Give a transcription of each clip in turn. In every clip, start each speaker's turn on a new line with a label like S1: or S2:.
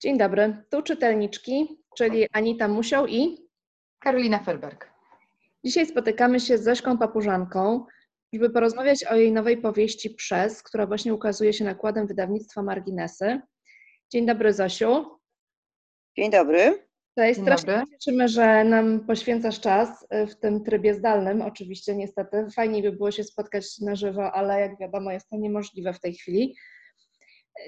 S1: Dzień dobry, tu czytelniczki, czyli Anita Musiał i
S2: Karolina Felberg.
S1: Dzisiaj spotykamy się z Zośką Papużanką, żeby porozmawiać o jej nowej powieści Przez, która właśnie ukazuje się nakładem wydawnictwa Marginesy. Dzień dobry Zosiu.
S3: Dzień dobry.
S1: Cześć,
S2: Dzień
S1: strasznie
S2: dobry.
S1: się cieszymy, że nam poświęcasz czas y, w tym trybie zdalnym, oczywiście niestety. Fajniej by było się spotkać na żywo, ale jak wiadomo jest to niemożliwe w tej chwili.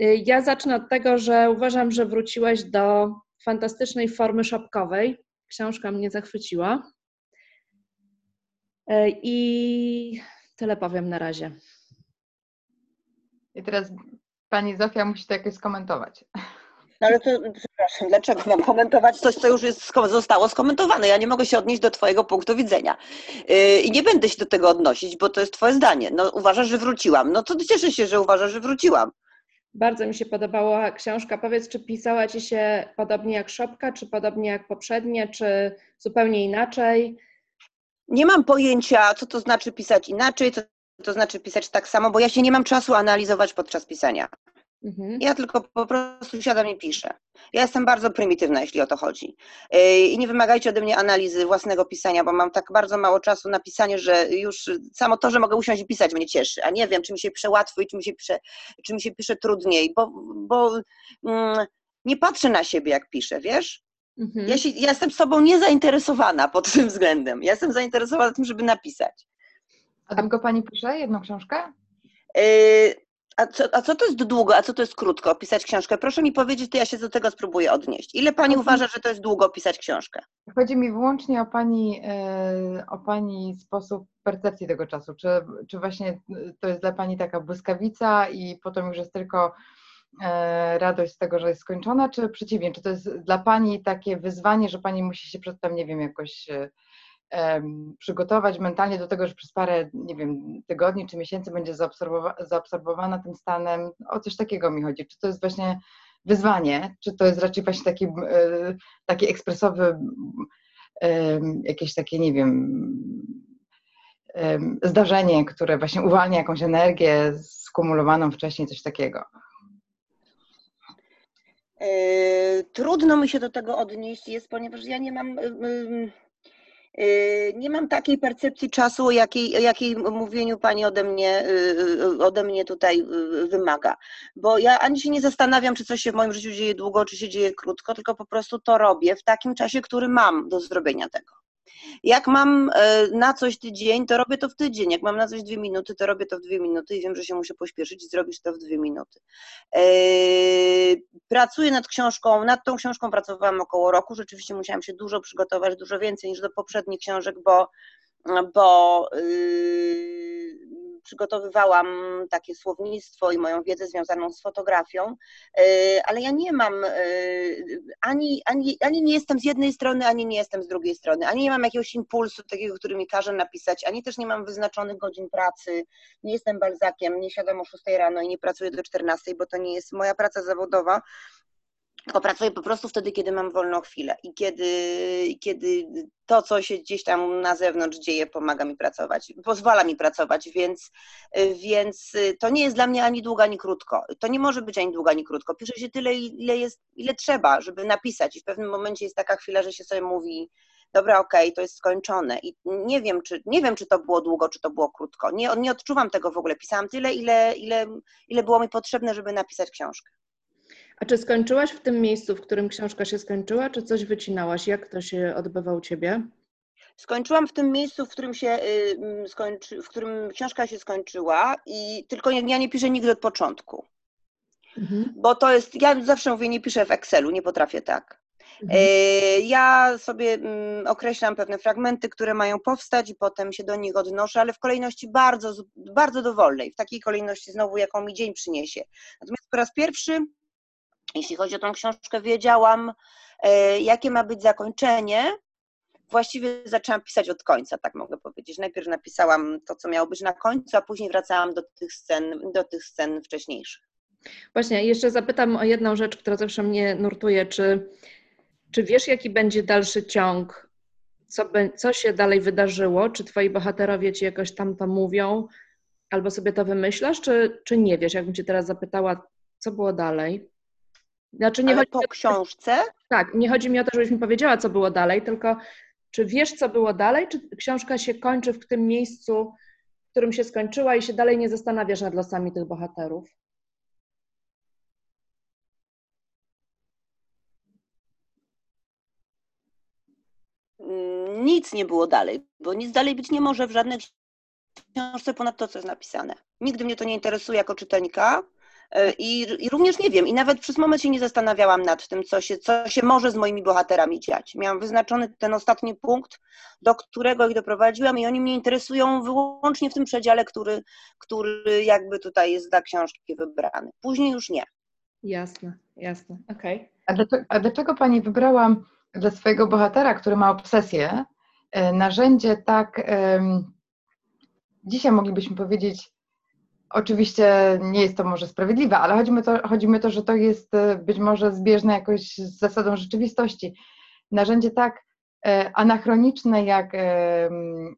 S1: Y, Ja zacznę od tego, że uważam, że wróciłaś do fantastycznej formy szopkowej. Książka mnie zachwyciła. Y, I tyle powiem na razie.
S2: I teraz pani Zofia musi to jakoś skomentować.
S3: No ale to, przepraszam, dlaczego mam komentować coś, co już jest, zostało skomentowane? Ja nie mogę się odnieść do Twojego punktu widzenia. Yy, I nie będę się do tego odnosić, bo to jest Twoje zdanie. No uważasz, że wróciłam. No to cieszę się, że uważasz, że wróciłam.
S1: Bardzo mi się podobała książka. Powiedz, czy pisała Ci się podobnie jak szopka, czy podobnie jak poprzednie, czy zupełnie inaczej?
S3: Nie mam pojęcia, co to znaczy pisać inaczej, co to znaczy pisać tak samo, bo ja się nie mam czasu analizować podczas pisania.
S1: Mhm.
S3: Ja tylko po prostu siadam i piszę. Ja jestem bardzo prymitywna, jeśli o to chodzi. Yy, I nie wymagajcie ode mnie analizy własnego pisania, bo mam tak bardzo mało czasu na pisanie, że już samo to, że mogę usiąść i pisać mnie cieszy, a nie wiem, czy mi się pisze łatwo i czy mi się pisze, czy mi się pisze trudniej, bo, bo mm, nie patrzę na siebie, jak piszę, wiesz?
S1: Mhm.
S3: Ja, się, ja jestem sobą niezainteresowana pod tym względem. Ja jestem zainteresowana tym, żeby napisać.
S2: A długo pani pisze jedną książkę?
S3: Yy, a co, a co to jest długo, a co to jest krótko pisać książkę? Proszę mi powiedzieć, to ja się do tego spróbuję odnieść. Ile pani uważa, że to jest długo pisać książkę?
S2: Chodzi mi wyłącznie o pani, e, o pani sposób percepcji tego czasu. Czy, czy właśnie to jest dla pani taka błyskawica i potem już jest tylko e, radość z tego, że jest skończona, czy przeciwnie? Czy to jest dla pani takie wyzwanie, że pani musi się przedtem, nie wiem, jakoś e, przygotować mentalnie do tego, że przez parę, nie wiem, tygodni czy miesięcy będzie zaabsorbowa- zaabsorbowana tym stanem. O coś takiego mi chodzi. Czy to jest właśnie wyzwanie, czy to jest raczej właśnie taki, e, taki ekspresowy, jakieś takie, nie wiem, em, zdarzenie, które właśnie uwalnia jakąś energię skumulowaną wcześniej, coś takiego.
S3: Yy, trudno mi się do tego odnieść jest, ponieważ ja nie mam. Yy, Nie mam takiej percepcji czasu, jakiej, jakiej mówieniu pani ode mnie, yy, ode mnie tutaj yy, wymaga. Bo ja ani się nie zastanawiam, czy coś się w moim życiu dzieje długo, czy się dzieje krótko, tylko po prostu to robię w takim czasie, który mam do zrobienia tego. Jak mam e, na coś tydzień, to robię to w tydzień. Jak mam na coś dwie minuty, to robię to w dwie minuty i wiem, że się muszę pośpieszyć i zrobić to w dwie minuty. E, Pracuję nad książką, nad tą książką pracowałam około roku. Rzeczywiście musiałam się dużo przygotować, dużo więcej niż do poprzednich książek, bo, bo yy, przygotowywałam takie słownictwo i moją wiedzę związaną z fotografią, yy, ale ja nie mam yy, ani, ani, ani nie jestem z jednej strony, ani nie jestem z drugiej strony, ani nie mam jakiegoś impulsu takiego, który mi każe napisać, ani też nie mam wyznaczonych godzin pracy, nie jestem balzakiem, nie siadam o 6 rano i nie pracuję do 14, bo to nie jest moja praca zawodowa, tylko pracuję po prostu wtedy, kiedy mam wolną chwilę i kiedy, kiedy to, co się gdzieś tam na zewnątrz dzieje, pomaga mi pracować, pozwala mi pracować, więc, więc to nie jest dla mnie ani długo, ani krótko. To nie może być ani długo, ani krótko. Pisze się tyle, ile, jest, ile trzeba, żeby napisać i w pewnym momencie jest taka chwila, że się sobie mówi, dobra, okej, to jest skończone i nie wiem, czy, nie wiem, czy to było długo, czy to było krótko. Nie, nie odczuwam tego w ogóle. Pisałam tyle, ile, ile, ile było mi potrzebne, żeby napisać książkę.
S1: A czy skończyłaś w tym miejscu, w którym książka się skończyła, czy coś wycinałaś? Jak to się odbywa u Ciebie?
S3: Skończyłam w tym miejscu, w którym, się, y, mm, skończy, w którym książka się skończyła i tylko ja nie piszę nigdy od początku,
S1: Mhm.
S3: bo to jest, ja zawsze mówię, nie piszę w Excelu, nie potrafię tak.
S1: Mhm.
S3: Y, Ja sobie mm, określam pewne fragmenty, które mają powstać i potem się do nich odnoszę, ale w kolejności bardzo, bardzo dowolnej, w takiej kolejności znowu, jaką mi dzień przyniesie. Natomiast po raz pierwszy, jeśli chodzi o tą książkę, wiedziałam, e, jakie ma być zakończenie. Właściwie zaczęłam pisać od końca, tak mogę powiedzieć. Najpierw napisałam to, co miało być na końcu, a później wracałam do tych scen, do tych scen wcześniejszych.
S1: Właśnie, jeszcze zapytam o jedną rzecz, która zawsze mnie nurtuje. Czy, czy wiesz, jaki będzie dalszy ciąg? Co, be- co się dalej wydarzyło? Czy twoi bohaterowie ci jakoś tam to mówią? Albo sobie to wymyślasz, czy, czy nie wiesz? Jakbym cię teraz zapytała, co było dalej? Znaczy nie
S3: Ale
S1: chodzi
S3: po
S1: o,
S3: książce?
S1: tak, nie chodzi mi o to, żebyś mi powiedziała, co było dalej, tylko czy wiesz, co było dalej, czy książka się kończy w tym miejscu, w którym się skończyła i się dalej nie zastanawiasz nad losami tych bohaterów?
S3: Mm, Nic nie było dalej, bo nic dalej być nie może w żadnej książce ponad to, co jest napisane. Nigdy mnie to nie interesuje jako czytelnika i, i również nie wiem, i nawet przez moment się nie zastanawiałam nad tym, co się, co się może z moimi bohaterami dziać. Miałam wyznaczony ten ostatni punkt, do którego ich doprowadziłam i oni mnie interesują wyłącznie w tym przedziale, który, który jakby tutaj jest dla książki wybrany. Później już nie.
S1: Jasne, jasne, okej.
S2: A dlaczego, a dlaczego Pani wybrała dla swojego bohatera, który ma obsesję, e, narzędzie tak, em, dzisiaj moglibyśmy powiedzieć, oczywiście nie jest to może sprawiedliwe, ale chodzi mi, to, to, że to jest e, być może zbieżne jakoś z zasadą rzeczywistości. Narzędzie tak e, anachroniczne jak,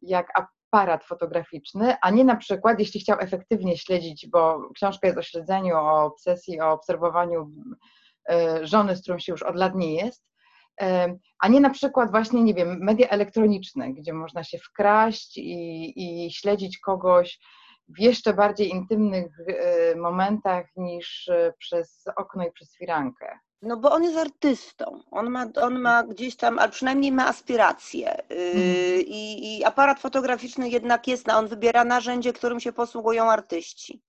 S2: jak aparat fotograficzny, a nie na przykład, jeśli chciał efektywnie śledzić, bo książka jest o śledzeniu, o obsesji, o obserwowaniu e, żony, z którą się już od lat nie jest, a nie na przykład właśnie, nie wiem, media elektroniczne, gdzie można się wkraść i, i śledzić kogoś w jeszcze bardziej intymnych e, momentach niż e, przez okno i przez firankę.
S3: No bo on jest artystą, on ma, on ma gdzieś tam, ale przynajmniej ma aspiracje yy, i, i aparat fotograficzny jednak jest, on wybiera narzędzie, którym się posługują artyści.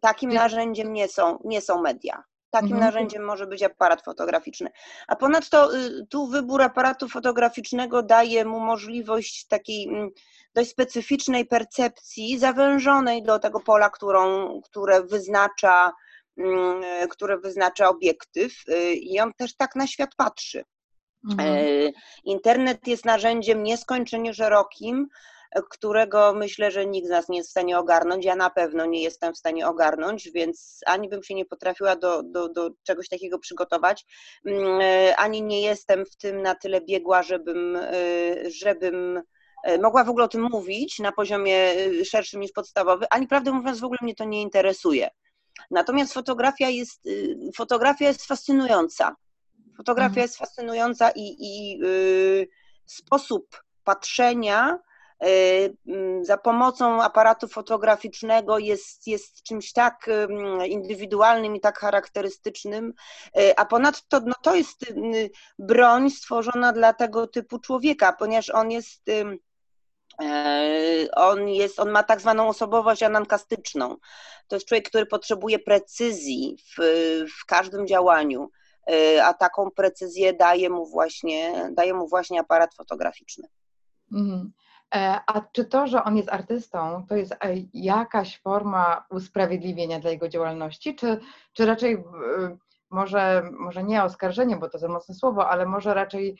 S3: Takim narzędziem nie są, nie są media. Takim
S2: Mhm.
S3: narzędziem może być aparat fotograficzny. A ponadto y, tu wybór aparatu fotograficznego daje mu możliwość takiej mm, dość specyficznej percepcji, zawężonej do tego pola, którą, które wyznacza mm, które wyznacza obiektyw y, i on też tak na świat patrzy.
S2: Mhm.
S3: E, Internet jest narzędziem nieskończenie szerokim, którego myślę, że nikt z nas nie jest w stanie ogarnąć. Ja na pewno nie jestem w stanie ogarnąć, więc ani bym się nie potrafiła do, do, do czegoś takiego przygotować, mm, e, ani nie jestem w tym na tyle biegła, żebym, e, żebym e, mogła w ogóle o tym mówić na poziomie szerszym niż podstawowy, ani prawdę mówiąc w ogóle mnie to nie interesuje. Natomiast fotografia jest, y, fotografia jest fascynująca. Fotografia
S2: Mhm.
S3: jest fascynująca i, i y, sposób patrzenia za pomocą aparatu fotograficznego jest, jest czymś tak ym, indywidualnym i tak charakterystycznym, y, a ponadto no, to jest y, broń stworzona dla tego typu człowieka, ponieważ on jest E, On, jest, on ma tak zwaną osobowość anankastyczną. To jest człowiek, który potrzebuje precyzji w, w każdym działaniu, a taką precyzję daje mu właśnie, daje mu właśnie aparat fotograficzny.
S2: Mhm. E, A czy to, że on jest artystą, to jest e, jakaś forma usprawiedliwienia dla jego działalności, czy, czy raczej e, może, może nie oskarżenie, bo to za mocne słowo, ale może raczej,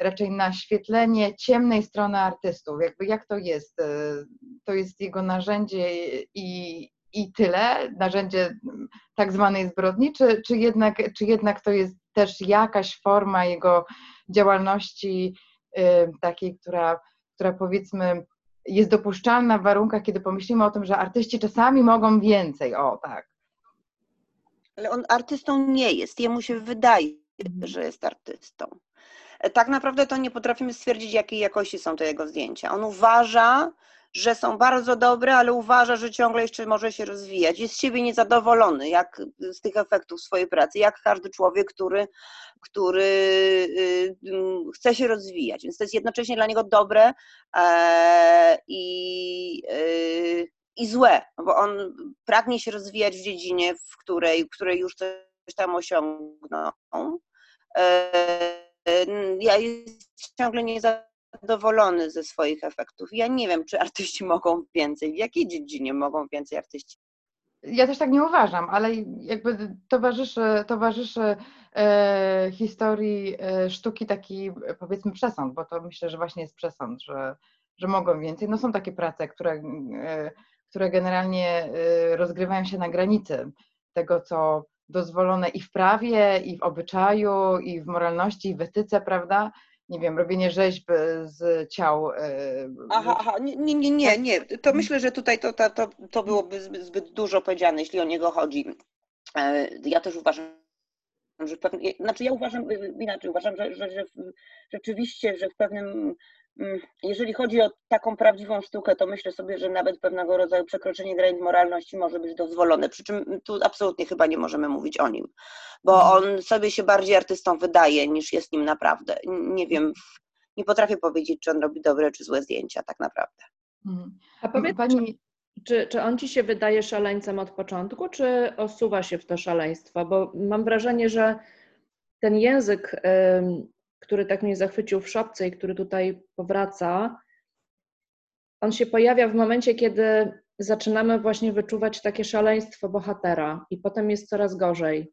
S2: raczej naświetlenie ciemnej strony artystów? Jakby jak to jest? To jest jego narzędzie i, i tyle, narzędzie tak zwanej zbrodni, czy, czy, jednak, czy jednak to jest też jakaś forma jego działalności takiej, która, która powiedzmy jest dopuszczalna w warunkach, kiedy pomyślimy o tym, że artyści czasami mogą więcej. O, tak.
S3: Ale on artystą nie jest, jemu się wydaje,
S2: Mhm.
S3: że jest artystą. E, Tak naprawdę to nie potrafimy stwierdzić, jakiej jakości są te jego zdjęcia. On uważa, że są bardzo dobre, ale uważa, że ciągle jeszcze może się rozwijać. Jest z siebie niezadowolony jak, z tych efektów swojej pracy, jak każdy człowiek, który, który y, mm, chce się rozwijać. Więc to jest jednocześnie dla niego dobre e, i, y, i złe, bo on pragnie się rozwijać w dziedzinie, w której, w której już coś tam osiągnął. E, Ja jest ciągle niezadowolony ze swoich efektów. Ja nie wiem, czy artyści mogą więcej, w jakiej dziedzinie mogą więcej artyści.
S2: Ja też tak nie uważam, ale jakby towarzyszy, towarzyszy e, historii e, sztuki taki powiedzmy przesąd, bo to myślę, że właśnie jest przesąd, że, że mogą więcej. No są takie prace, które, e, które generalnie e, rozgrywają się na granicy tego, co dozwolone i w prawie, i w obyczaju, i w moralności, i w etyce, prawda? Nie wiem, robienie rzeźb z ciał. e,
S3: Aha, aha, nie, nie, nie, nie, nie. To myślę, że tutaj to, to, to, to byłoby zbyt, dużo powiedziane, jeśli o niego chodzi. E, Ja też uważam, że pewne, znaczy ja uważam y, inaczej, uważam, że, że, że rzeczywiście, że w pewnym, jeżeli chodzi o taką prawdziwą sztukę, to myślę sobie, że nawet pewnego rodzaju przekroczenie granic moralności może być dozwolone, przy czym tu absolutnie chyba nie możemy mówić o nim, bo mhm. on sobie się bardziej artystą wydaje niż jest nim naprawdę. Nie wiem, nie potrafię powiedzieć, czy on robi dobre czy złe zdjęcia tak naprawdę.
S1: Mhm. A powiedz, Pani... Czy, czy on ci się wydaje szaleńcem od początku, czy osuwa się w to szaleństwo? Bo mam wrażenie, że ten język, który tak mnie zachwycił w szopce i który tutaj powraca, on się pojawia w momencie, kiedy zaczynamy właśnie wyczuwać takie szaleństwo bohatera i potem jest coraz gorzej.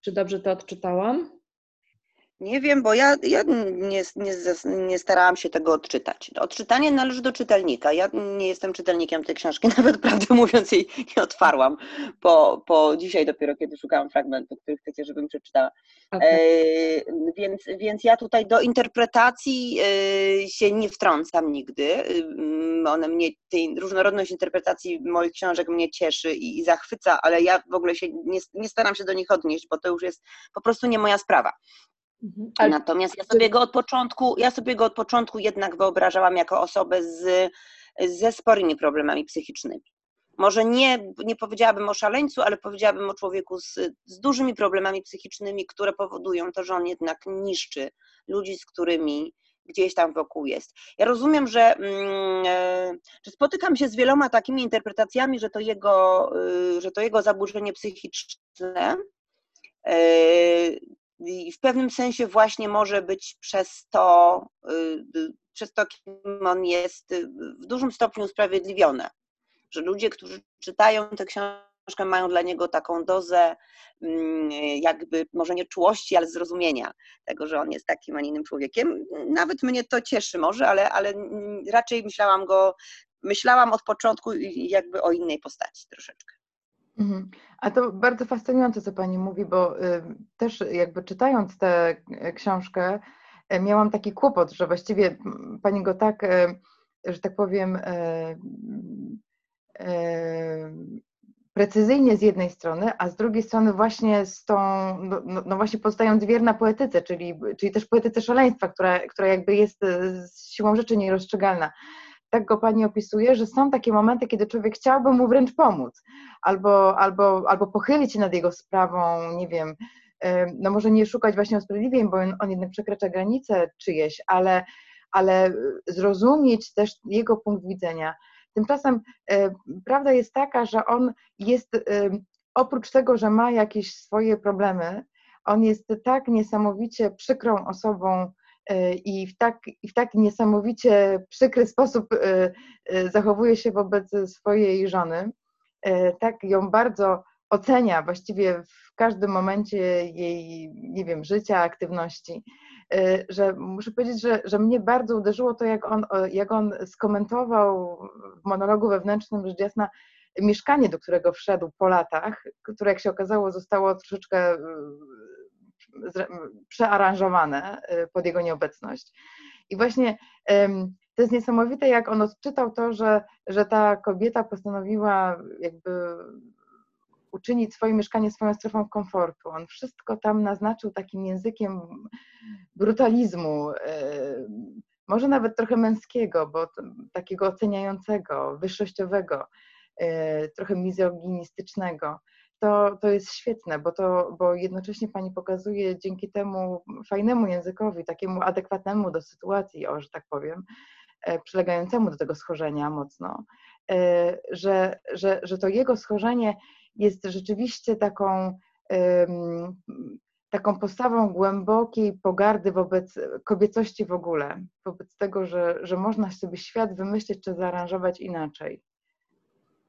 S1: Czy dobrze to odczytałam?
S3: Nie wiem, bo ja, ja nie, nie, nie, starałam się tego odczytać. Odczytanie należy do czytelnika. Ja nie jestem czytelnikiem tej książki, nawet prawdę mówiąc jej nie otwarłam, po, po dzisiaj dopiero, kiedy szukałam fragmentów, których chcecie, żebym przeczytała. Okay. E, więc, więc ja tutaj do interpretacji e, się nie wtrącam nigdy. E, one mnie, tej różnorodność interpretacji moich książek mnie cieszy i, i zachwyca, ale ja w ogóle się nie, nie staram się do nich odnieść, bo to już jest po prostu nie moja sprawa. Mhm. Ale... Natomiast ja sobie go od początku, ja sobie go od początku jednak wyobrażałam jako osobę z, ze sporymi problemami psychicznymi. Może nie, nie powiedziałabym o szaleńcu, ale powiedziałabym o człowieku z, z dużymi problemami psychicznymi, które powodują to, że on jednak niszczy ludzi, z którymi gdzieś tam wokół jest. Ja rozumiem, że, mm, e, że spotykam się z wieloma takimi interpretacjami, że to jego, y, że to jego zaburzenie psychiczne e, i w pewnym sensie właśnie może być przez to, y, przez to, kim on jest, y, w dużym stopniu usprawiedliwione. Że ludzie, którzy czytają tę książkę, mają dla niego taką dozę mm, jakby może nie czułości, ale zrozumienia tego, że on jest takim, a nie innym człowiekiem. Nawet mnie to cieszy może, ale, ale raczej myślałam go, myślałam od początku jakby o innej postaci troszeczkę.
S2: Mhm. A to bardzo fascynujące, co Pani mówi, bo też jakby czytając tę e, książkę, e, miałam taki kłopot, że właściwie Pani go tak, e, że tak powiem, precyzyjnie z jednej strony, a z drugiej strony właśnie z tą, no, no, no właśnie pozostając wierna poetyce, czyli, czyli też poetyce szaleństwa, która, która jakby jest z siłą rzeczy nierozstrzygalna tak go Pani opisuje, że są takie momenty, kiedy człowiek chciałby mu wręcz pomóc, albo, albo, albo pochylić się nad jego sprawą, nie wiem, no może nie szukać właśnie usprawiedliwień, bo on, on jednak przekracza granice czyjeś, ale, ale zrozumieć też jego punkt widzenia. Tymczasem prawda jest taka, że on jest, oprócz tego, że ma jakieś swoje problemy, on jest tak niesamowicie przykrą osobą, i w tak, i w tak niesamowicie przykry sposób e, e, zachowuje się wobec swojej żony, e, tak ją bardzo ocenia właściwie w każdym momencie jej, nie wiem, życia, aktywności, że muszę powiedzieć, że, że mnie bardzo uderzyło to, jak on, jak on skomentował w monologu wewnętrznym, rzecz jasna, mieszkanie, do którego wszedł po latach, które jak się okazało zostało troszeczkę przearanżowane y, pod jego nieobecność. I właśnie to jest niesamowite, jak on odczytał to, że, że ta kobieta postanowiła jakby uczynić swoje mieszkanie swoją strefą komfortu. On wszystko tam naznaczył takim językiem brutalizmu, y, może nawet trochę męskiego, bo takiego oceniającego, wyższościowego, y, trochę mizoginistycznego to, to jest świetne, bo, to, bo jednocześnie Pani pokazuje dzięki temu fajnemu językowi, takiemu adekwatnemu do sytuacji, o, że tak powiem, e, przylegającemu do tego schorzenia mocno, e, że, że, że to jego schorzenie jest rzeczywiście taką, taką postawą głębokiej pogardy wobec kobiecości w ogóle, wobec tego, że, że można sobie świat wymyślić czy zaaranżować inaczej.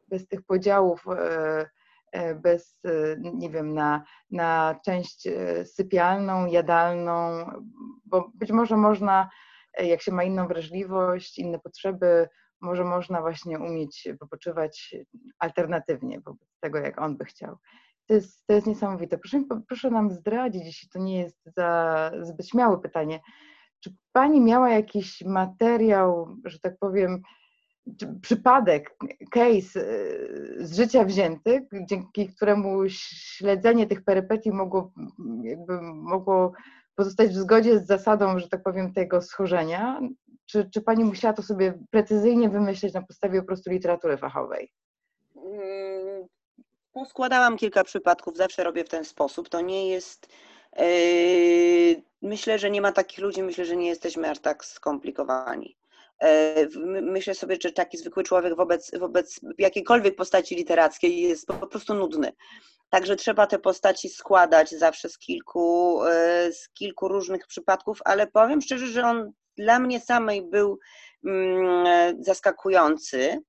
S2: Bez tych podziałów e, bez, e, nie wiem, na, na część e, sypialną, jadalną, bo być może można, jak się ma inną wrażliwość, inne potrzeby, może można właśnie umieć wypoczywać alternatywnie wobec tego, jak on by chciał. To jest, to jest niesamowite. Proszę, proszę nam zdradzić, jeśli to nie jest za zbyt śmiałe pytanie, czy Pani miała jakiś materiał, że tak powiem, przypadek, case z życia wzięty, dzięki któremu śledzenie tych perypetii mogło, jakby mogło pozostać w zgodzie z zasadą, że tak powiem, tego schorzenia? Czy, czy Pani musiała to sobie precyzyjnie wymyśleć na podstawie po prostu literatury fachowej?
S3: Mm, poskładałam kilka przypadków, zawsze robię w ten sposób. To nie jest. Yy, myślę, że nie ma takich ludzi, myślę, że nie jesteśmy aż tak skomplikowani. Yy, myślę sobie, że taki zwykły człowiek wobec, wobec jakiejkolwiek postaci literackiej jest po prostu nudny. Także trzeba te postaci składać zawsze z kilku, yy, z kilku różnych przypadków, ale powiem szczerze, że on dla mnie samej był mm, zaskakujący.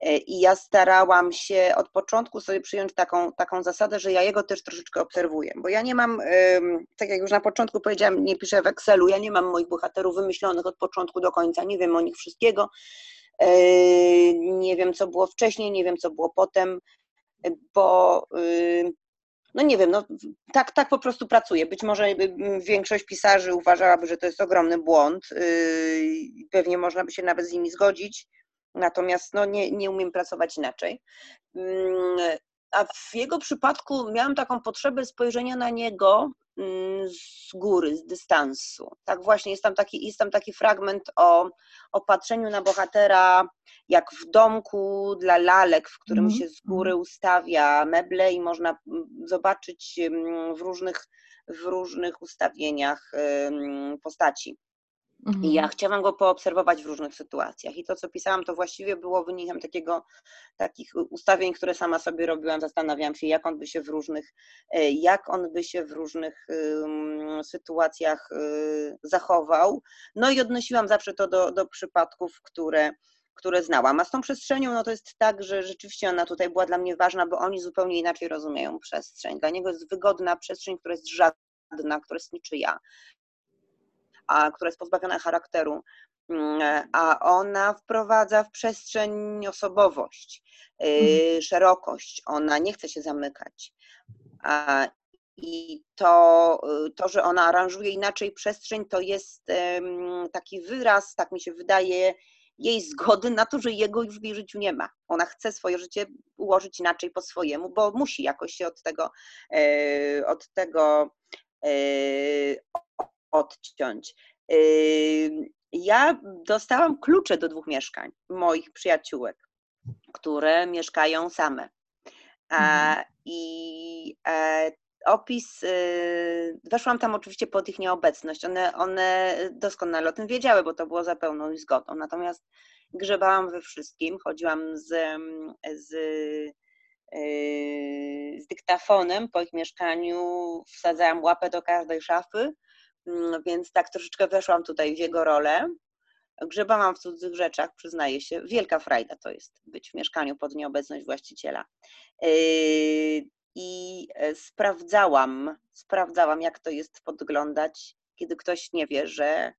S3: E, I ja starałam się od początku sobie przyjąć taką, taką zasadę, że ja jego też troszeczkę obserwuję, bo ja nie mam, tak jak już na początku powiedziałam, nie piszę w Excelu, ja nie mam moich bohaterów wymyślonych od początku do końca, nie wiem o nich wszystkiego, e, nie wiem co było wcześniej, nie wiem co było potem, bo no nie wiem, no tak, tak po prostu pracuję. Być może większość pisarzy uważałaby, że to jest ogromny błąd, y, pewnie można by się nawet z nimi zgodzić, natomiast no, nie, nie umiem pracować inaczej. Mm, a w jego przypadku miałam taką potrzebę spojrzenia na niego mm, z góry, z dystansu. Tak właśnie, jest tam taki, jest tam taki fragment o, o patrzeniu na bohatera jak w domku dla lalek, w którym mm. się z góry mhm. ustawia meble i można mm, zobaczyć w różnych, w różnych ustawieniach postaci. Mhm. I ja chciałam go poobserwować w różnych sytuacjach. I to, co pisałam, to właściwie było wynikiem takiego, takich ustawień, które sama sobie robiłam. Zastanawiałam się, jak on by się w różnych, e, jak on by się w różnych um, sytuacjach um, zachował. No i odnosiłam zawsze to do, do przypadków, które, które znałam. A z tą przestrzenią, no to jest tak, że rzeczywiście ona tutaj była dla mnie ważna, bo oni zupełnie inaczej rozumieją przestrzeń. Dla niego jest wygodna przestrzeń, która jest żadna, która jest niczyja a która jest pozbawiona charakteru, mm, a ona wprowadza w przestrzeń osobowość, y, mhm. szerokość, ona nie chce się zamykać. I to, y, to, że ona aranżuje inaczej przestrzeń, to jest taki wyraz, tak mi się wydaje, jej zgody na to, że jego już w jej życiu nie ma. Ona chce swoje życie ułożyć inaczej po swojemu, bo musi jakoś się od tego, e, od tego e, odciąć. Ja dostałam klucze do dwóch mieszkań moich przyjaciółek, które mieszkają same. Mhm. I e, opis, y, weszłam tam oczywiście pod ich nieobecność. One, one doskonale o tym wiedziały, bo to było za pełną ich zgodą. Natomiast grzebałam we wszystkim, chodziłam z, z, y, z dyktafonem po ich mieszkaniu, wsadzałam łapę do każdej szafy więc tak troszeczkę weszłam tutaj w jego rolę. Grzebałam w cudzych rzeczach, przyznaję się. Wielka frajda to jest być w mieszkaniu pod nieobecność właściciela. Yy, I e, sprawdzałam, sprawdzałam, jak to jest podglądać, kiedy ktoś nie wie, że,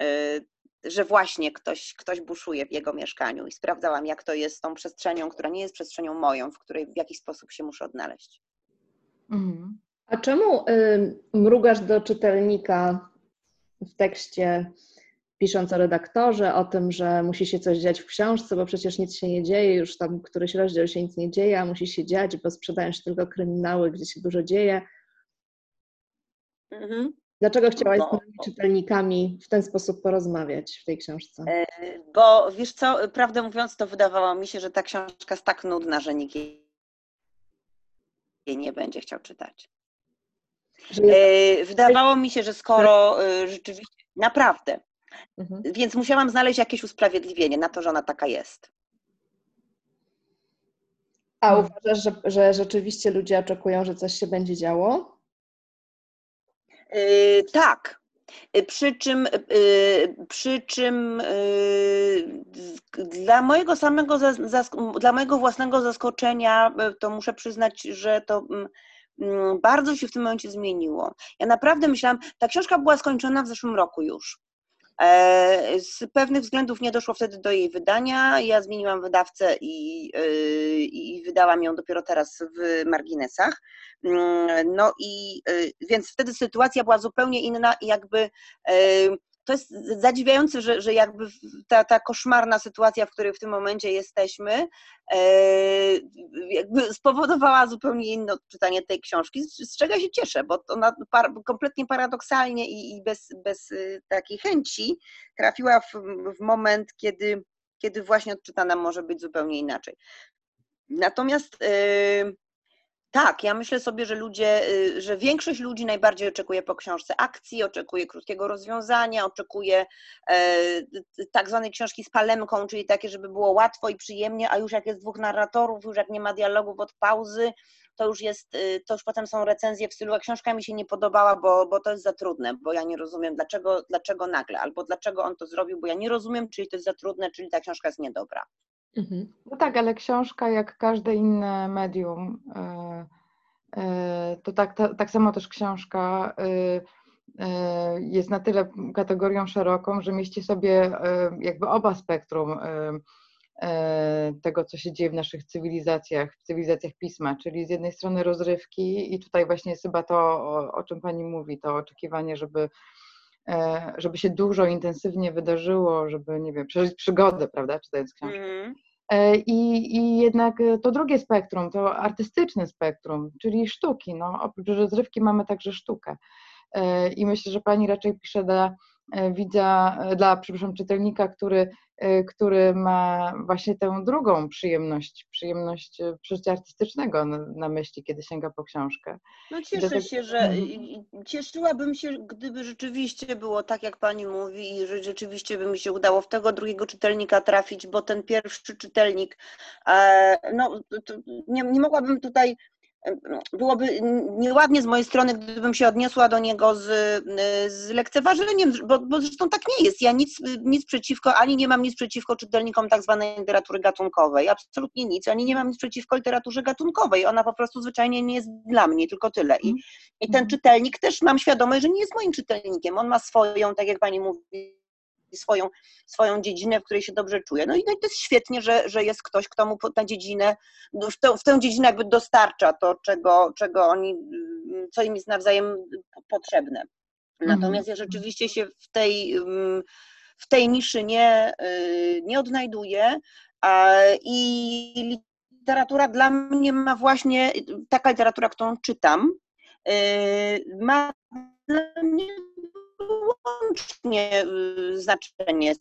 S3: e, że właśnie ktoś, ktoś buszuje w jego mieszkaniu. I sprawdzałam, jak to jest z tą przestrzenią, która nie jest przestrzenią moją, w której w jakiś sposób się muszę odnaleźć.
S1: Mhm. A czemu y, mrugasz do czytelnika w tekście, pisząc o redaktorze, o tym, że musi się coś dziać w książce, bo przecież nic się nie dzieje, już tam któryś rozdział się nic nie dzieje, a musi się dziać, bo sprzedają się tylko kryminały, gdzie się dużo dzieje. Mhm. Dlaczego chciałaś bo, z tymi czytelnikami w ten sposób porozmawiać w tej książce? E,
S3: bo wiesz co, prawdę mówiąc, to wydawało mi się, że ta książka jest tak nudna, że nikt jej nie będzie chciał czytać. E, wydawało mi się, że skoro e, rzeczywiście, naprawdę, mhm. więc musiałam znaleźć jakieś usprawiedliwienie na to, że ona taka jest.
S1: A uważasz, że, że rzeczywiście ludzie oczekują, że coś się będzie działo?
S3: Yy, tak. Przy czym, yy, przy czym yy, dla mojego samego, dla mojego własnego zaskoczenia, to muszę przyznać, że to Mm, bardzo się w tym momencie zmieniło. Ja naprawdę myślałam, ta książka była skończona w zeszłym roku już. E, z pewnych względów nie doszło wtedy do jej wydania. Ja zmieniłam wydawcę i, e, i wydałam ją dopiero teraz w marginesach. Mm, no i e, więc wtedy sytuacja była zupełnie inna i jakby to jest zadziwiające, że, że jakby ta, ta koszmarna sytuacja, w której w tym momencie jesteśmy, e, jakby spowodowała zupełnie inne odczytanie tej książki, z, czego się cieszę, bo ona par, kompletnie paradoksalnie i, i bez, bez y, takiej chęci trafiła w, w moment, kiedy, kiedy właśnie odczytana może być zupełnie inaczej. Natomiast yy, tak, ja myślę sobie, że ludzie, y, że większość ludzi najbardziej oczekuje po książce akcji, oczekuje krótkiego rozwiązania, oczekuje e, tak zwanej książki z palemką, czyli takie, żeby było łatwo i przyjemnie, a już jak jest dwóch narratorów, już jak nie ma dialogów od pauzy, to już jest, y, to już potem są recenzje w stylu, a książka mi się nie podobała, bo, bo to jest za trudne, bo ja nie rozumiem, dlaczego, dlaczego nagle, albo dlaczego on to zrobił, bo ja nie rozumiem, czyli to jest za trudne, czyli ta książka jest niedobra.
S2: Mhm. No tak, ale książka, jak każde inne medium, e, e, to tak, tak samo też książka e, jest na tyle kategorią szeroką, że mieści sobie jakby oba spektrum tego, co się dzieje w naszych cywilizacjach, w cywilizacjach pisma, czyli z jednej strony rozrywki i tutaj właśnie jest chyba to, o, o czym Pani mówi, to oczekiwanie, żeby żeby się dużo intensywnie wydarzyło, żeby, nie wiem, przeżyć przygodę, prawda, czytając książkę. Mm. I, I jednak to drugie spektrum, to artystyczne spektrum, czyli sztuki. No, oprócz rozrywki mamy także sztukę. E, I myślę, że pani raczej pisze dla e, widza, dla, przepraszam, czytelnika, który Y, który ma właśnie tę drugą przyjemność, przyjemność przeżycia artystycznego na, na myśli, kiedy sięga po książkę.
S3: No cieszę się, że mhm. cieszyłabym się, gdyby rzeczywiście było tak, jak pani mówi i że rzeczywiście by mi się udało w tego drugiego czytelnika trafić, bo ten pierwszy czytelnik, e, no nie, nie mogłabym tutaj byłoby nieładnie z mojej strony, gdybym się odniosła do niego z, z lekceważeniem, bo, bo zresztą tak nie jest. Ja nic, nic przeciwko, ani nie mam nic przeciwko czytelnikom tak zwanej literatury gatunkowej, absolutnie nic, ani nie mam nic przeciwko literaturze gatunkowej. Ona po prostu zwyczajnie nie jest dla mnie, tylko tyle. I, i ten mhm. czytelnik też mam świadomość, że nie jest moim czytelnikiem. On ma swoją, tak jak pani mówi, swoją, swoją dziedzinę, w której się dobrze czuje. No i, no i to jest świetnie, że, że jest ktoś, kto mu tę dziedzinę, w tę, w tę dziedzinę jakby dostarcza to, czego, czego oni, co im jest nawzajem potrzebne. Mhm. Natomiast ja rzeczywiście się w tej, w tej niszy nie, y, nie odnajduję i literatura dla mnie ma właśnie, taka literatura, którą czytam, y, ma dla mnie wyłącznie y, znaczenie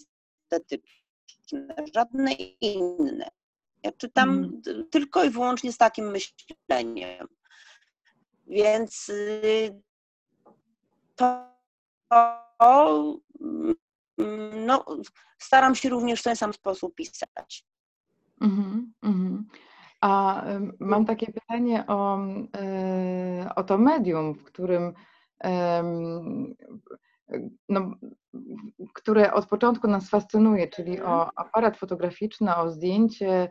S3: estetyczne, żadne inne. Ja czytam hmm. tylko i wyłącznie z takim myśleniem. Więc y, to no, staram się również w ten sam sposób pisać. Mm -hmm,
S2: A mam takie pytanie o, y, o to medium, w którym no, które od początku nas fascynuje, czyli mhm. o aparat fotograficzny, o zdjęcie,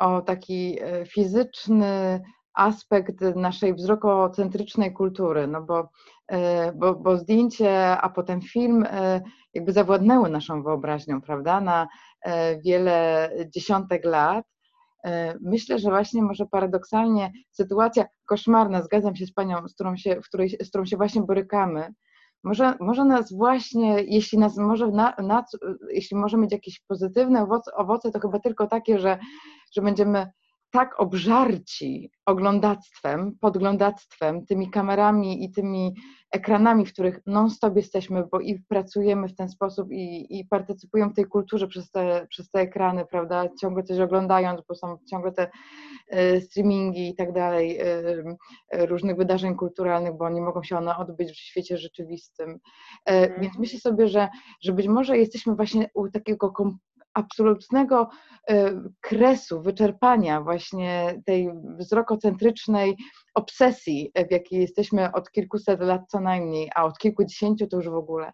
S2: o taki e, fizyczny aspekt naszej wzrokocentrycznej kultury, no bo, e, bo, bo zdjęcie, a potem film e, jakby zawładnęły naszą wyobraźnią, prawda, na wiele dziesiątek lat. Myślę, że właśnie może paradoksalnie sytuacja koszmarna, zgadzam się z Panią, z którą się, w której, z którą się właśnie borykamy, może, może nas właśnie, jeśli nas może, na, na, jeśli może mieć jakieś pozytywne owoce, owoce, to chyba tylko takie, że, że będziemy tak obżarci oglądactwem, podglądactwem, tymi kamerami i tymi ekranami, w których non-stop jesteśmy, bo i pracujemy w ten sposób i, i partycypujemy w tej kulturze przez te, przez te ekrany, prawda, ciągle coś oglądając, bo są ciągle te y, streamingi i tak dalej, y, y, różnych wydarzeń kulturalnych, bo nie mogą się one odbyć w świecie rzeczywistym. Mm. Więc myślę sobie, że, że być może jesteśmy właśnie u takiego absolutnego e, kresu, wyczerpania właśnie tej wzrokocentrycznej obsesji, w jakiej jesteśmy od kilkuset lat co najmniej, a od kilkudziesięciu to już w ogóle.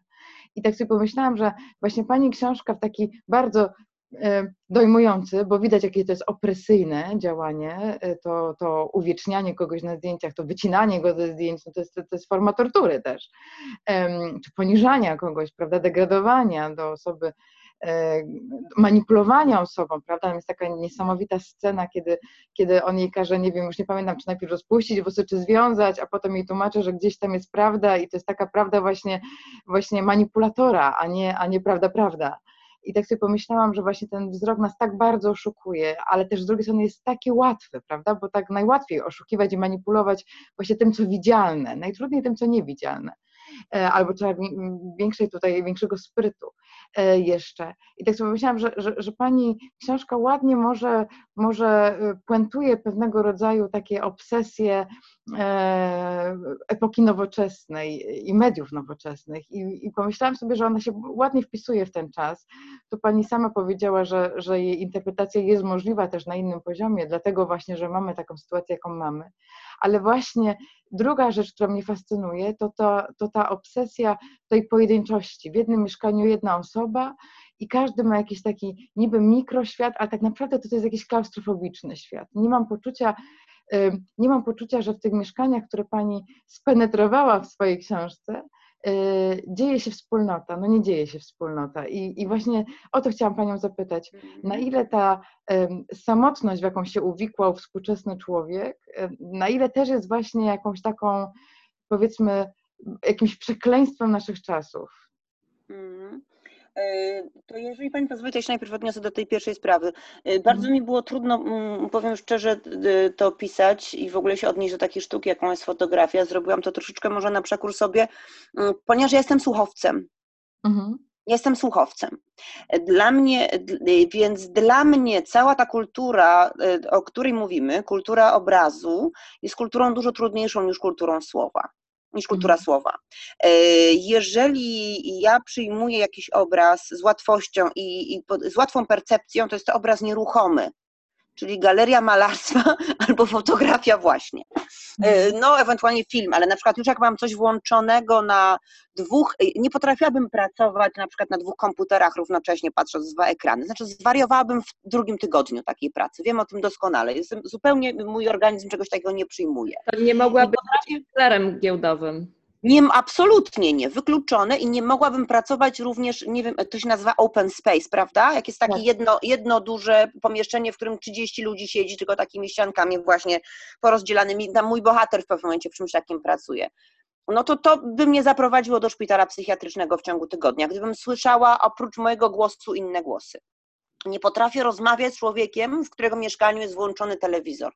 S2: I tak sobie pomyślałam, że właśnie Pani książka w taki bardzo e, dojmujący, bo widać, jakie to jest opresyjne działanie, e, to, to uwiecznianie kogoś na zdjęciach, to wycinanie go ze zdjęć, no to, jest, to jest forma tortury też, czy poniżania kogoś, prawda, degradowania do osoby manipulowania osobą, prawda? Jest taka niesamowita scena, kiedy, kiedy on jej każe, nie wiem, już nie pamiętam, czy najpierw rozpuścić włosy, czy związać, a potem jej tłumaczy, że gdzieś tam jest prawda i to jest taka prawda właśnie, właśnie manipulatora, a nie, a nie prawda, prawda. I tak sobie pomyślałam, że właśnie ten wzrok nas tak bardzo oszukuje, ale też z drugiej strony jest taki łatwy, prawda? Bo tak najłatwiej oszukiwać i manipulować właśnie tym, co widzialne, najtrudniej tym, co niewidzialne. E, albo trzeba większej tutaj, większego sprytu e, jeszcze. I tak sobie myślałam, że, że, że pani książka ładnie może, może e, puentuje pewnego rodzaju takie obsesje epoki nowoczesnej i mediów nowoczesnych. I, I pomyślałam sobie, że ona się ładnie wpisuje w ten czas. Tu pani sama powiedziała, że, że jej interpretacja jest możliwa też na innym poziomie, dlatego właśnie, że mamy taką sytuację, jaką mamy. Ale właśnie druga rzecz, która mnie fascynuje, to ta, to ta obsesja tej pojedynczości. W jednym mieszkaniu jedna osoba i każdy ma jakiś taki niby mikroświat, a tak naprawdę to, to jest jakiś klaustrofobiczny świat. Nie mam poczucia, nie mam poczucia, że w tych mieszkaniach, które pani spenetrowała w swojej książce, dzieje się wspólnota, no nie dzieje się wspólnota. I, I właśnie o to chciałam Panią zapytać, na mhm. ile ta samotność, w jaką się uwikłał współczesny człowiek, na ile też jest właśnie jakąś taką, powiedzmy, jakimś przekleństwem naszych czasów?
S3: Mm. E, to jeżeli Pani pozwoli, to się najpierw odniosę do tej pierwszej sprawy. E, bardzo mhm. mi było trudno, mm, powiem szczerze, to pisać i w ogóle się odnieść do takiej sztuki, jaką jest fotografia. Zrobiłam to troszeczkę może na przekór sobie, mm, ponieważ ja jestem słuchowcem. Mhm. Jestem słuchowcem. Dla mnie, więc dla mnie cała ta kultura, e, o której mówimy, kultura obrazu, jest kulturą dużo trudniejszą niż kulturą słowa niż kultura mhm. słowa. E, jeżeli ja przyjmuję jakiś obraz z łatwością i, i z łatwą percepcją, to jest to obraz nieruchomy czyli galeria malarstwa albo fotografia właśnie. E, mhm. No, ewentualnie film, ale na przykład już jak mam coś włączonego na dwóch, e, nie potrafiłabym pracować na przykład na dwóch komputerach równocześnie patrząc dwa ekrany. Znaczy zwariowałabym w drugim tygodniu takiej pracy. Wiem o tym doskonale. Jestem, zupełnie mój organizm czegoś takiego nie przyjmuje.
S1: To nie mogłaby być potrafię... giełdowym.
S3: Nie, absolutnie nie, wykluczone i nie mogłabym pracować również, nie wiem, to się nazywa open space, prawda? Jak jest takie tak. jedno, jedno duże pomieszczenie, w którym 30 ludzi siedzi, tylko takimi ściankami właśnie porozdzielanymi. Tam mój bohater w pewnym momencie w czymś takim pracuje. No to to by mnie zaprowadziło do szpitala psychiatrycznego w ciągu tygodnia, gdybym słyszała oprócz mojego głosu inne głosy. Nie potrafię rozmawiać z człowiekiem, w którego mieszkaniu jest włączony telewizor.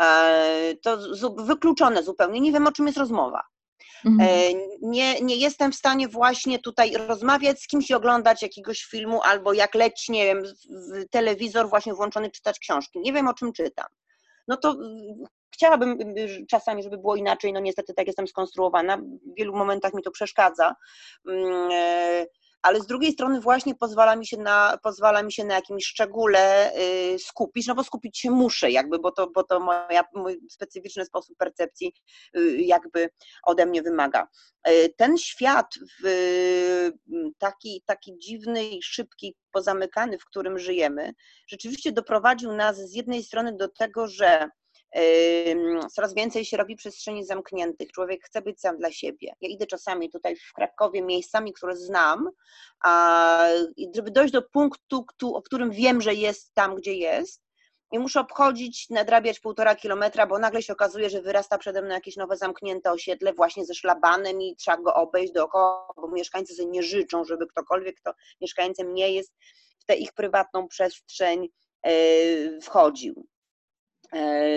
S3: E, to wykluczone zupełnie, nie wiem o czym jest rozmowa. Mhm. E, nie, nie jestem w stanie właśnie tutaj rozmawiać z kimś i oglądać jakiegoś filmu, albo jak leci, nie wiem, telewizor właśnie włączony, czytać książki. Nie wiem, o czym czytam. No to chciałabym czasami, żeby było inaczej, no niestety tak jestem skonstruowana, w wielu momentach mi to przeszkadza. Mm, ale z drugiej strony właśnie pozwala mi się na, pozwala mi się na jakimś szczególe y, skupić, no bo skupić się muszę jakby, bo to, bo to moja, mój specyficzny sposób percepcji y, jakby ode mnie wymaga. Y, ten świat w taki, taki dziwny i szybki, pozamykany, w którym żyjemy, rzeczywiście doprowadził nas z jednej strony do tego, że coraz więcej się robi przestrzeni zamkniętych. Człowiek chce być sam dla siebie. Ja idę czasami tutaj w Krakowie miejscami, które znam, a żeby dojść do punktu, o którym wiem, że jest tam, gdzie jest, i muszę obchodzić, nadrabiać półtora kilometra, bo nagle się okazuje, że wyrasta przede mną jakieś nowe zamknięte osiedle właśnie ze szlabanem i trzeba go obejść dookoła, bo mieszkańcy sobie nie życzą, żeby ktokolwiek, kto mieszkańcem nie jest, w tę ich prywatną przestrzeń e, wchodził. E,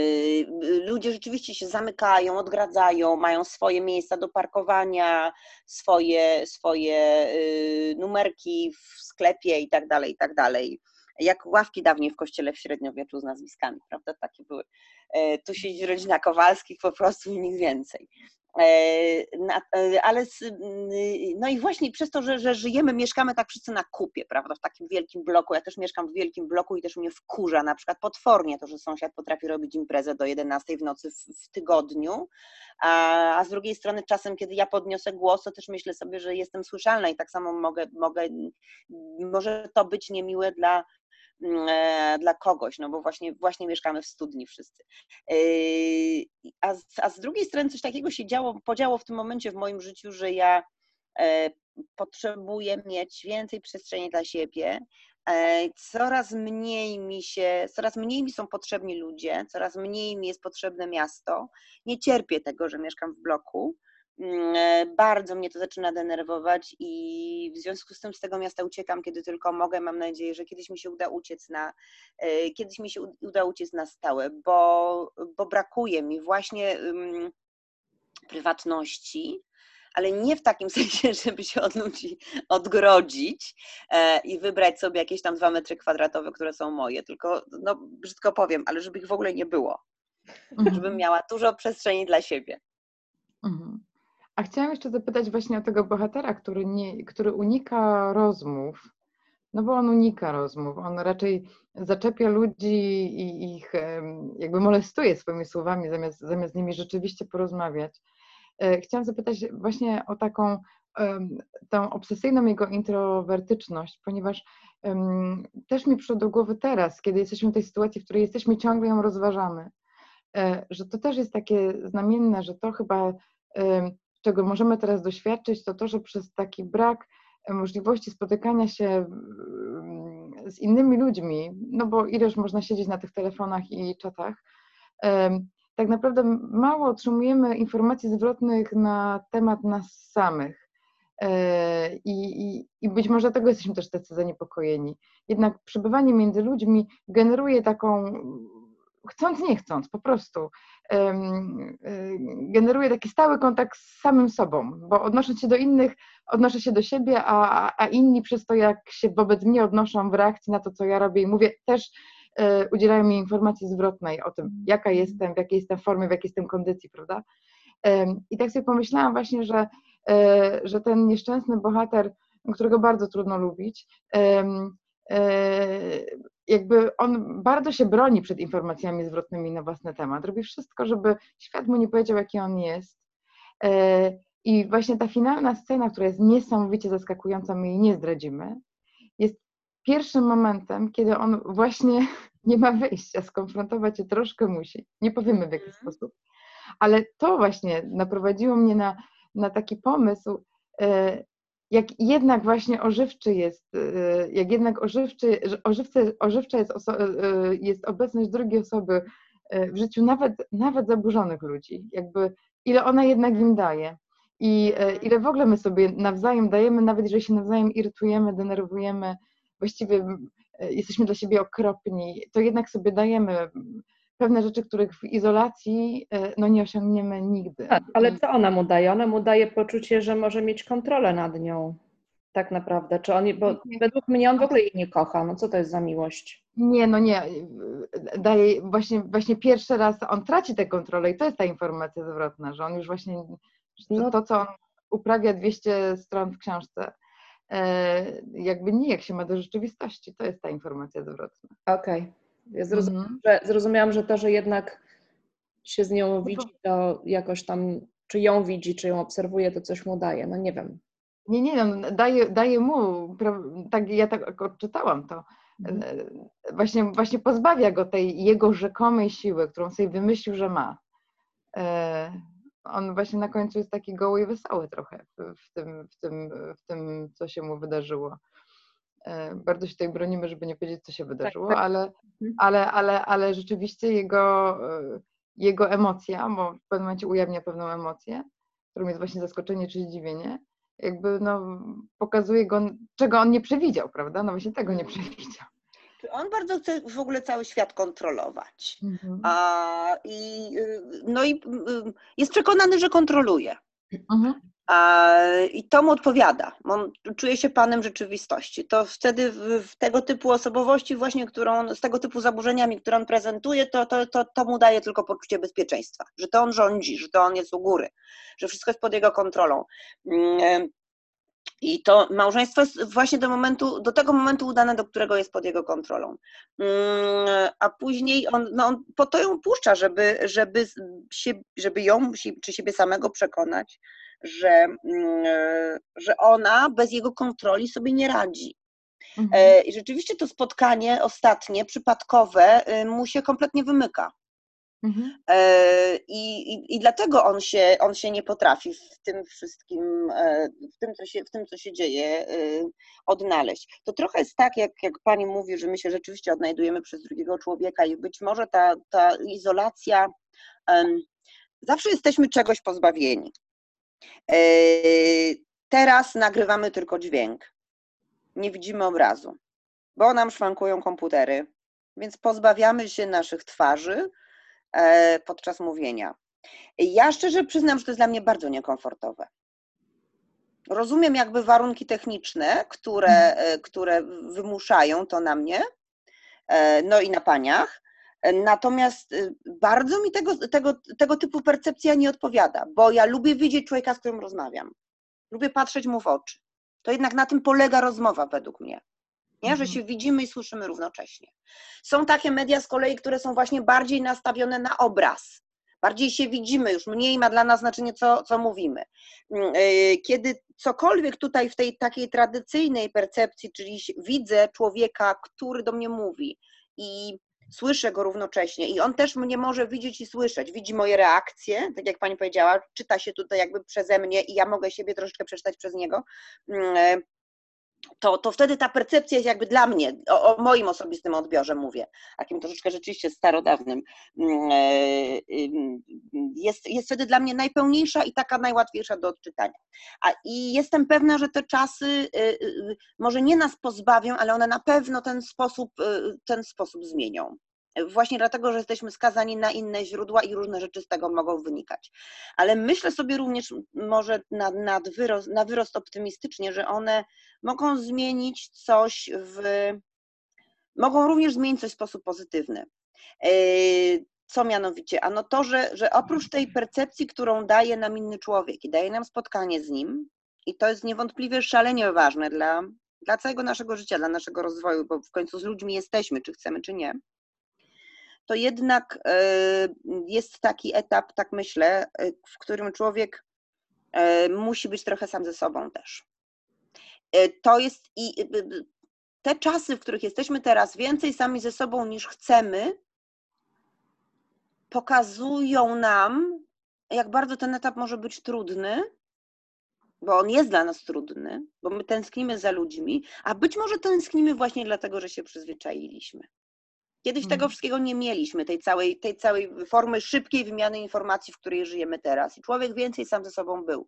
S3: ludzie rzeczywiście się zamykają, odgradzają, mają swoje miejsca do parkowania, swoje, swoje y, numerki w sklepie i tak dalej, i tak dalej. Jak ławki dawniej w kościele w średniowieczu z nazwiskami, prawda? Takie były. E, tu siedzi rodzina Kowalskich po prostu i nic więcej. E, e, ale no i właśnie przez to, że, że żyjemy, mieszkamy tak wszyscy na kupie, prawda, w takim wielkim bloku. Ja też mieszkam w wielkim bloku i też mnie wkurza na przykład potwornie to, że sąsiad potrafi robić imprezę do 11 w nocy w, w tygodniu, a, a, z drugiej strony czasem, kiedy ja podniosę głos, to też myślę sobie, że jestem słyszalna i tak samo mogę, mogę może to być niemiłe dla dla kogoś, no bo właśnie, właśnie mieszkamy w studni wszyscy. E, a z, a z drugiej strony coś takiego się działo, podziało w tym momencie w moim życiu, że ja e, potrzebuję mieć więcej przestrzeni dla siebie. E, coraz mniej mi się, coraz mniej mi są potrzebni ludzie, coraz mniej mi jest potrzebne miasto. Nie cierpię tego, że mieszkam w bloku. Mm, e, bardzo mnie to zaczyna denerwować i w związku z tym z tego miasta uciekam, kiedy tylko mogę. Mam nadzieję, że kiedyś mi się uda uciec na, kiedyś mi się uda uciec na stałe, bo, bo brakuje mi właśnie um, prywatności, ale nie w takim sensie, żeby się od ludzi odgrodzić e, i wybrać sobie jakieś tam dwa metry kwadratowe, które są moje, tylko, no brzydko powiem, ale żeby ich w ogóle nie było. Mhm. Żebym miała dużo przestrzeni dla siebie.
S2: Mhm. A chciałam jeszcze zapytać właśnie o tego bohatera, który, nie, który unika rozmów, no bo on unika rozmów, on raczej zaczepia ludzi i ich jakby molestuje swoimi słowami, zamiast, zamiast z nimi rzeczywiście porozmawiać. E, chciałam zapytać właśnie o taką tą obsesyjną jego introwertyczność, ponieważ też mi przyszło do głowy teraz, kiedy jesteśmy w tej sytuacji, w której jesteśmy, ciągle ją rozważamy, e, że to też jest takie znamienne, że to chyba, czego możemy teraz doświadczyć, to to, że przez taki brak możliwości spotykania się z innymi ludźmi, no bo ileż można siedzieć na tych telefonach i czatach, tak naprawdę mało otrzymujemy informacji zwrotnych na temat nas samych. E, I, i, I, być może dlatego jesteśmy też tacy zaniepokojeni. Jednak przebywanie między ludźmi generuje taką, chcąc, nie chcąc, po prostu, e, generuje taki stały kontakt z samym sobą, bo odnosząc się do innych, odnoszę się do siebie, a, a inni przez to, jak się wobec mnie odnoszą w reakcji na to, co ja robię i mówię, też E, udzielają mi informacji zwrotnej o tym, mhm. jaka jestem, w jakiej jestem formie, w jakiej jestem kondycji, prawda? I tak sobie pomyślałam właśnie, że, e, że ten nieszczęsny bohater, którego bardzo trudno lubić, jakby on bardzo się broni przed informacjami zwrotnymi na własny temat. Robi wszystko, żeby świat mu nie powiedział, jaki on jest. I właśnie ta finalna scena, która jest niesamowicie zaskakująca, my jej nie zdradzimy, jest pierwszym momentem, kiedy on właśnie nie ma wyjścia, skonfrontować się troszkę musi. Nie powiemy w jaki mhm. sposób. Ale to właśnie naprowadziło mnie na, na taki pomysł, e, jak jednak właśnie ożywczy jest, e, jak jednak ożywczy, ożywce, ożywcza jest, oso, e, jest obecność drugiej osoby w życiu nawet, nawet zaburzonych ludzi. Jakby ile ona jednak im daje. I ile w ogóle my sobie nawzajem dajemy, nawet jeżeli się nawzajem irytujemy, denerwujemy, właściwie jesteśmy dla siebie okropni, to jednak sobie dajemy pewne rzeczy, których w izolacji e, no, nie osiągniemy nigdy.
S1: Tak, ale co ona mu daje? Ona mu daje poczucie, że może mieć kontrolę nad nią. Tak naprawdę. Czy on, bo według mnie on w ogóle jej nie kocha. No co to jest za miłość?
S2: Nie, no nie. Daje właśnie, właśnie pierwszy raz on traci tę kontrolę i to jest ta informacja zwrotna, że on już właśnie to, no. to co on uprawia 200 stron w książce, E, jakby nijak się ma do rzeczywistości. To jest ta informacja zwrotna.
S1: Okej. Okay. Ja zrozumiałam, mhm. że, zrozumiałam, że to, że jednak się z nią no widzi, to jakoś tam, czy ją widzi, czy ją obserwuje, to coś mu daje. No nie wiem.
S2: Nie, nie, no, daje, daje mu, tak, ja tak odczytałam to, mhm. E, właśnie, właśnie pozbawia go tej jego rzekomej siły, którą sobie wymyślił, że ma. E, on właśnie na końcu jest taki goły i wesoły trochę w tym, w tym, w tym co się mu wydarzyło. E, bardzo się tutaj bronimy, żeby nie powiedzieć, co się tak, wydarzyło, tak. Ale, mhm. ale, ale, ale rzeczywiście jego, e, jego emocja, bo w pewnym momencie ujawnia pewną emocję, którą jest właśnie zaskoczenie czy zdziwienie, jakby no, pokazuje go, czego on nie przewidział, prawda? No właśnie tego nie przewidział.
S3: On bardzo chce w ogóle cały świat kontrolować. Mhm. A, i, y, no i y, jest przekonany, że kontroluje. Mhm. I to mu odpowiada. On czuje się panem rzeczywistości. To wtedy w, w, tego typu osobowości, właśnie którą, z tego typu zaburzeniami, które on prezentuje, to, to, to, to mu daje tylko poczucie bezpieczeństwa, że to on rządzi, że to on jest u góry, że wszystko jest pod jego kontrolą. Mm, i to małżeństwo jest właśnie do momentu, do tego momentu udane, do którego jest pod jego kontrolą. Mm, a później on, no on po to ją puszcza, żeby, żeby, się, żeby ją czy siebie samego przekonać, że, mm, że ona bez jego kontroli sobie nie radzi. Mhm. E, I rzeczywiście to spotkanie ostatnie, przypadkowe, y, mu się kompletnie wymyka. Mhm. E, I, i, I dlatego on się, on się nie potrafi w tym wszystkim, e, w tym, co się, w tym, co się dzieje, e, odnaleźć. To trochę jest tak, jak, jak pani mówi, że my się rzeczywiście odnajdujemy przez drugiego człowieka i być może ta, ta izolacja, zawsze jesteśmy czegoś pozbawieni. Teraz nagrywamy tylko dźwięk. Nie widzimy obrazu, bo nam szwankują komputery, więc pozbawiamy się naszych twarzy, E, podczas mówienia. Ja szczerze przyznam, że to jest dla mnie bardzo niekomfortowe. Rozumiem jakby warunki techniczne, które, e, które wymuszają to na mnie, e, no i na paniach. Natomiast bardzo mi tego, tego, tego typu percepcja nie odpowiada, bo ja lubię widzieć człowieka, z którym rozmawiam. Lubię patrzeć mu w oczy. To jednak na tym polega rozmowa według mnie nie? że mhm. się widzimy i słyszymy równocześnie. Są takie media z kolei, które są właśnie bardziej nastawione na obraz. Bardziej się widzimy, już mniej ma dla nas znaczenie, co, co mówimy. Mm, y, kiedy cokolwiek tutaj w tej takiej tradycyjnej percepcji, czyli widzę człowieka, który do mnie mówi i słyszę go równocześnie i on też mnie może widzieć i słyszeć, widzi moje reakcje, tak jak pani powiedziała, czyta się tutaj jakby przeze mnie i ja mogę siebie troszeczkę przeczytać przez niego, mm, y, to, to wtedy ta percepcja jest jakby dla mnie, o, o, moim osobistym odbiorze mówię, takim troszeczkę rzeczywiście starodawnym, mm, e, jest, jest wtedy dla mnie najpełniejsza i taka najłatwiejsza do odczytania. A, I jestem pewna, że te czasy y, y, y, może nie nas pozbawią, ale one na pewno ten sposób, ten sposób zmienią właśnie dlatego, że jesteśmy skazani na inne źródła i różne rzeczy z tego mogą wynikać. Ale myślę sobie również może na, na, wyrost, na wyrost optymistycznie, że one mogą zmienić coś w. mogą również zmienić coś w sposób pozytywny. E, co mianowicie? Ano to, że, że oprócz tej percepcji, którą daje nam inny człowiek i daje nam spotkanie z nim, i to jest niewątpliwie szalenie ważne dla, dla całego naszego życia, dla naszego rozwoju, bo w końcu z ludźmi jesteśmy, czy chcemy, czy nie to jednak e, jest taki etap, tak myślę, e, w którym człowiek e, musi być trochę sam ze sobą też. To jest i te czasy, w których jesteśmy teraz więcej sami ze sobą niż chcemy, pokazują nam, jak bardzo ten etap może być trudny, bo on jest dla nas trudny, bo my tęsknimy za ludźmi, a być może tęsknimy właśnie dlatego, że się przyzwyczailiśmy. Kiedyś tego mhm. wszystkiego nie mieliśmy, tej całej, tej całej formy szybkiej wymiany informacji, w której żyjemy teraz. I człowiek więcej sam ze sobą był.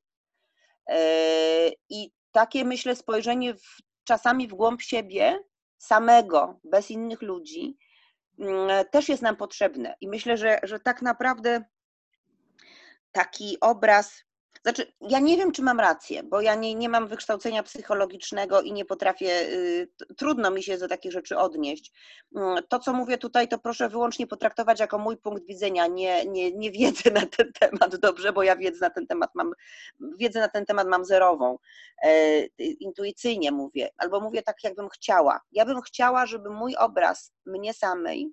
S3: E, I takie, myślę, spojrzenie w, czasami w głąb siebie, samego, bez innych ludzi, mm, też jest nam potrzebne. I myślę, że, że tak naprawdę taki obraz znaczy, ja nie wiem, czy mam rację, bo ja nie, nie mam wykształcenia psychologicznego i nie potrafię, y, trudno mi się do takich rzeczy odnieść. Mm, to, co mówię tutaj, to proszę wyłącznie potraktować jako mój punkt widzenia, nie, nie, nie wiedzę na ten temat, dobrze, bo ja wiedzę na ten temat mam, wiedzę na ten temat mam zerową. E, intuicyjnie mówię, albo mówię tak, jakbym chciała. Ja bym chciała, żeby mój obraz mnie samej,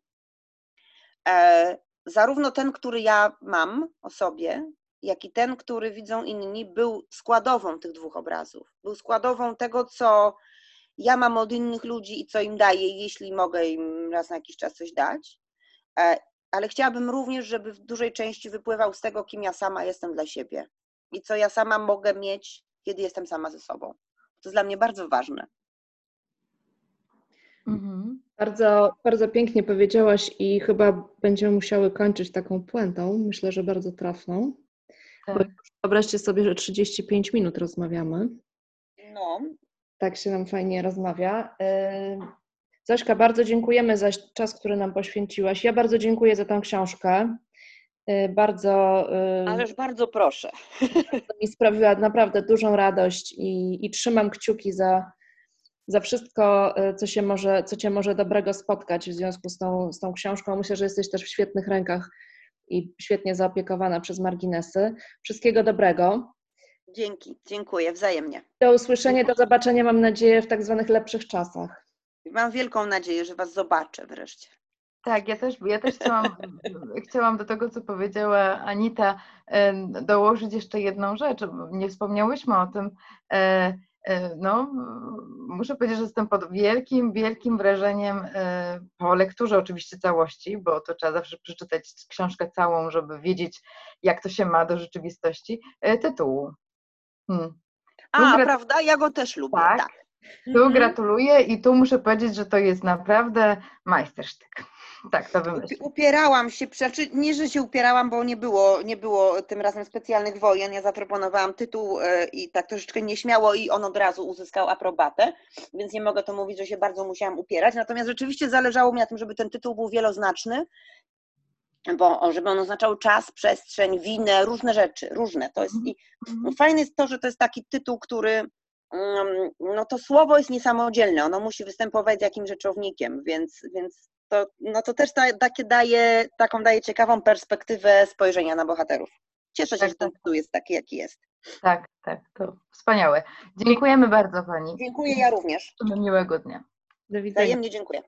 S3: e, zarówno ten, który ja mam o sobie, jak i ten, który widzą inni, był składową tych dwóch obrazów. Był składową tego, co ja mam od innych ludzi i co im daję, jeśli mogę im raz na jakiś czas coś dać. E, ale chciałabym również, żeby w dużej części wypływał z tego, kim ja sama jestem dla siebie i co ja sama mogę mieć, kiedy jestem sama ze sobą. To jest dla mnie bardzo ważne.
S1: Mhm. Bardzo, bardzo pięknie powiedziałaś i chyba będziemy musiały kończyć taką puentą. Myślę, że bardzo trafną. Tak. Wyobraźcie sobie, że 35 minut rozmawiamy.
S3: No.
S1: Tak się nam fajnie rozmawia. Zośka, bardzo dziękujemy za czas, który nam poświęciłaś. Ja bardzo dziękuję za tę książkę. Bardzo.
S3: Ależ bardzo proszę.
S1: Mi sprawiła naprawdę dużą radość i, i trzymam kciuki za, za wszystko, co, się może, co Cię może dobrego spotkać w związku z tą, z tą książką. Myślę, że jesteś też w świetnych rękach i świetnie zaopiekowana przez marginesy. Wszystkiego dobrego.
S3: Dzięki, dziękuję, wzajemnie.
S1: Do usłyszenia, do zobaczenia, mam nadzieję, w tak zwanych lepszych czasach.
S3: Mam wielką nadzieję, że Was zobaczę wreszcie.
S2: Tak, ja też, ja też chciałam, chciałam do tego, co powiedziała Anita, dołożyć jeszcze jedną rzecz. Nie wspomniałyśmy o tym. E, No, muszę powiedzieć, że jestem pod wielkim, wielkim wrażeniem e, po lekturze oczywiście całości, bo to trzeba zawsze przeczytać książkę całą, żeby wiedzieć, jak to się ma do rzeczywistości, e, tytułu. Hmm.
S3: A, prawda? Ja go też lubię.
S2: Tak.
S3: Tak.
S2: Tu
S1: Mhm.
S2: gratuluję i tu muszę powiedzieć, że to jest naprawdę majstersztyk. Tak, to wymyślił.
S3: Upierałam się, znaczy nie, że się upierałam, bo nie było, nie było tym razem specjalnych wojen. Ja zaproponowałam tytuł e, i tak troszeczkę nieśmiało i on od razu uzyskał aprobatę, więc nie mogę to mówić, że się bardzo musiałam upierać. Natomiast rzeczywiście zależało mi na tym, żeby ten tytuł był wieloznaczny, bo żeby on oznaczał czas, przestrzeń, winę, różne rzeczy, różne. To jest i
S2: Mhm.
S3: Fajne jest to, że to jest taki tytuł, który mm, no to słowo jest niesamodzielne, ono musi występować z jakimś rzeczownikiem, więc, więc to, no to też ta, takie daje, taką daje ciekawą perspektywę spojrzenia na bohaterów. Cieszę się,
S2: Tak,
S3: że ten
S2: tak.
S3: tytuł jest taki, jaki jest.
S2: Tak, tak, to wspaniałe. Dziękujemy bardzo Pani.
S3: Dziękuję, ja również.
S2: Miłego dnia.
S1: Do widzenia.
S3: Wzajemnie dziękuję.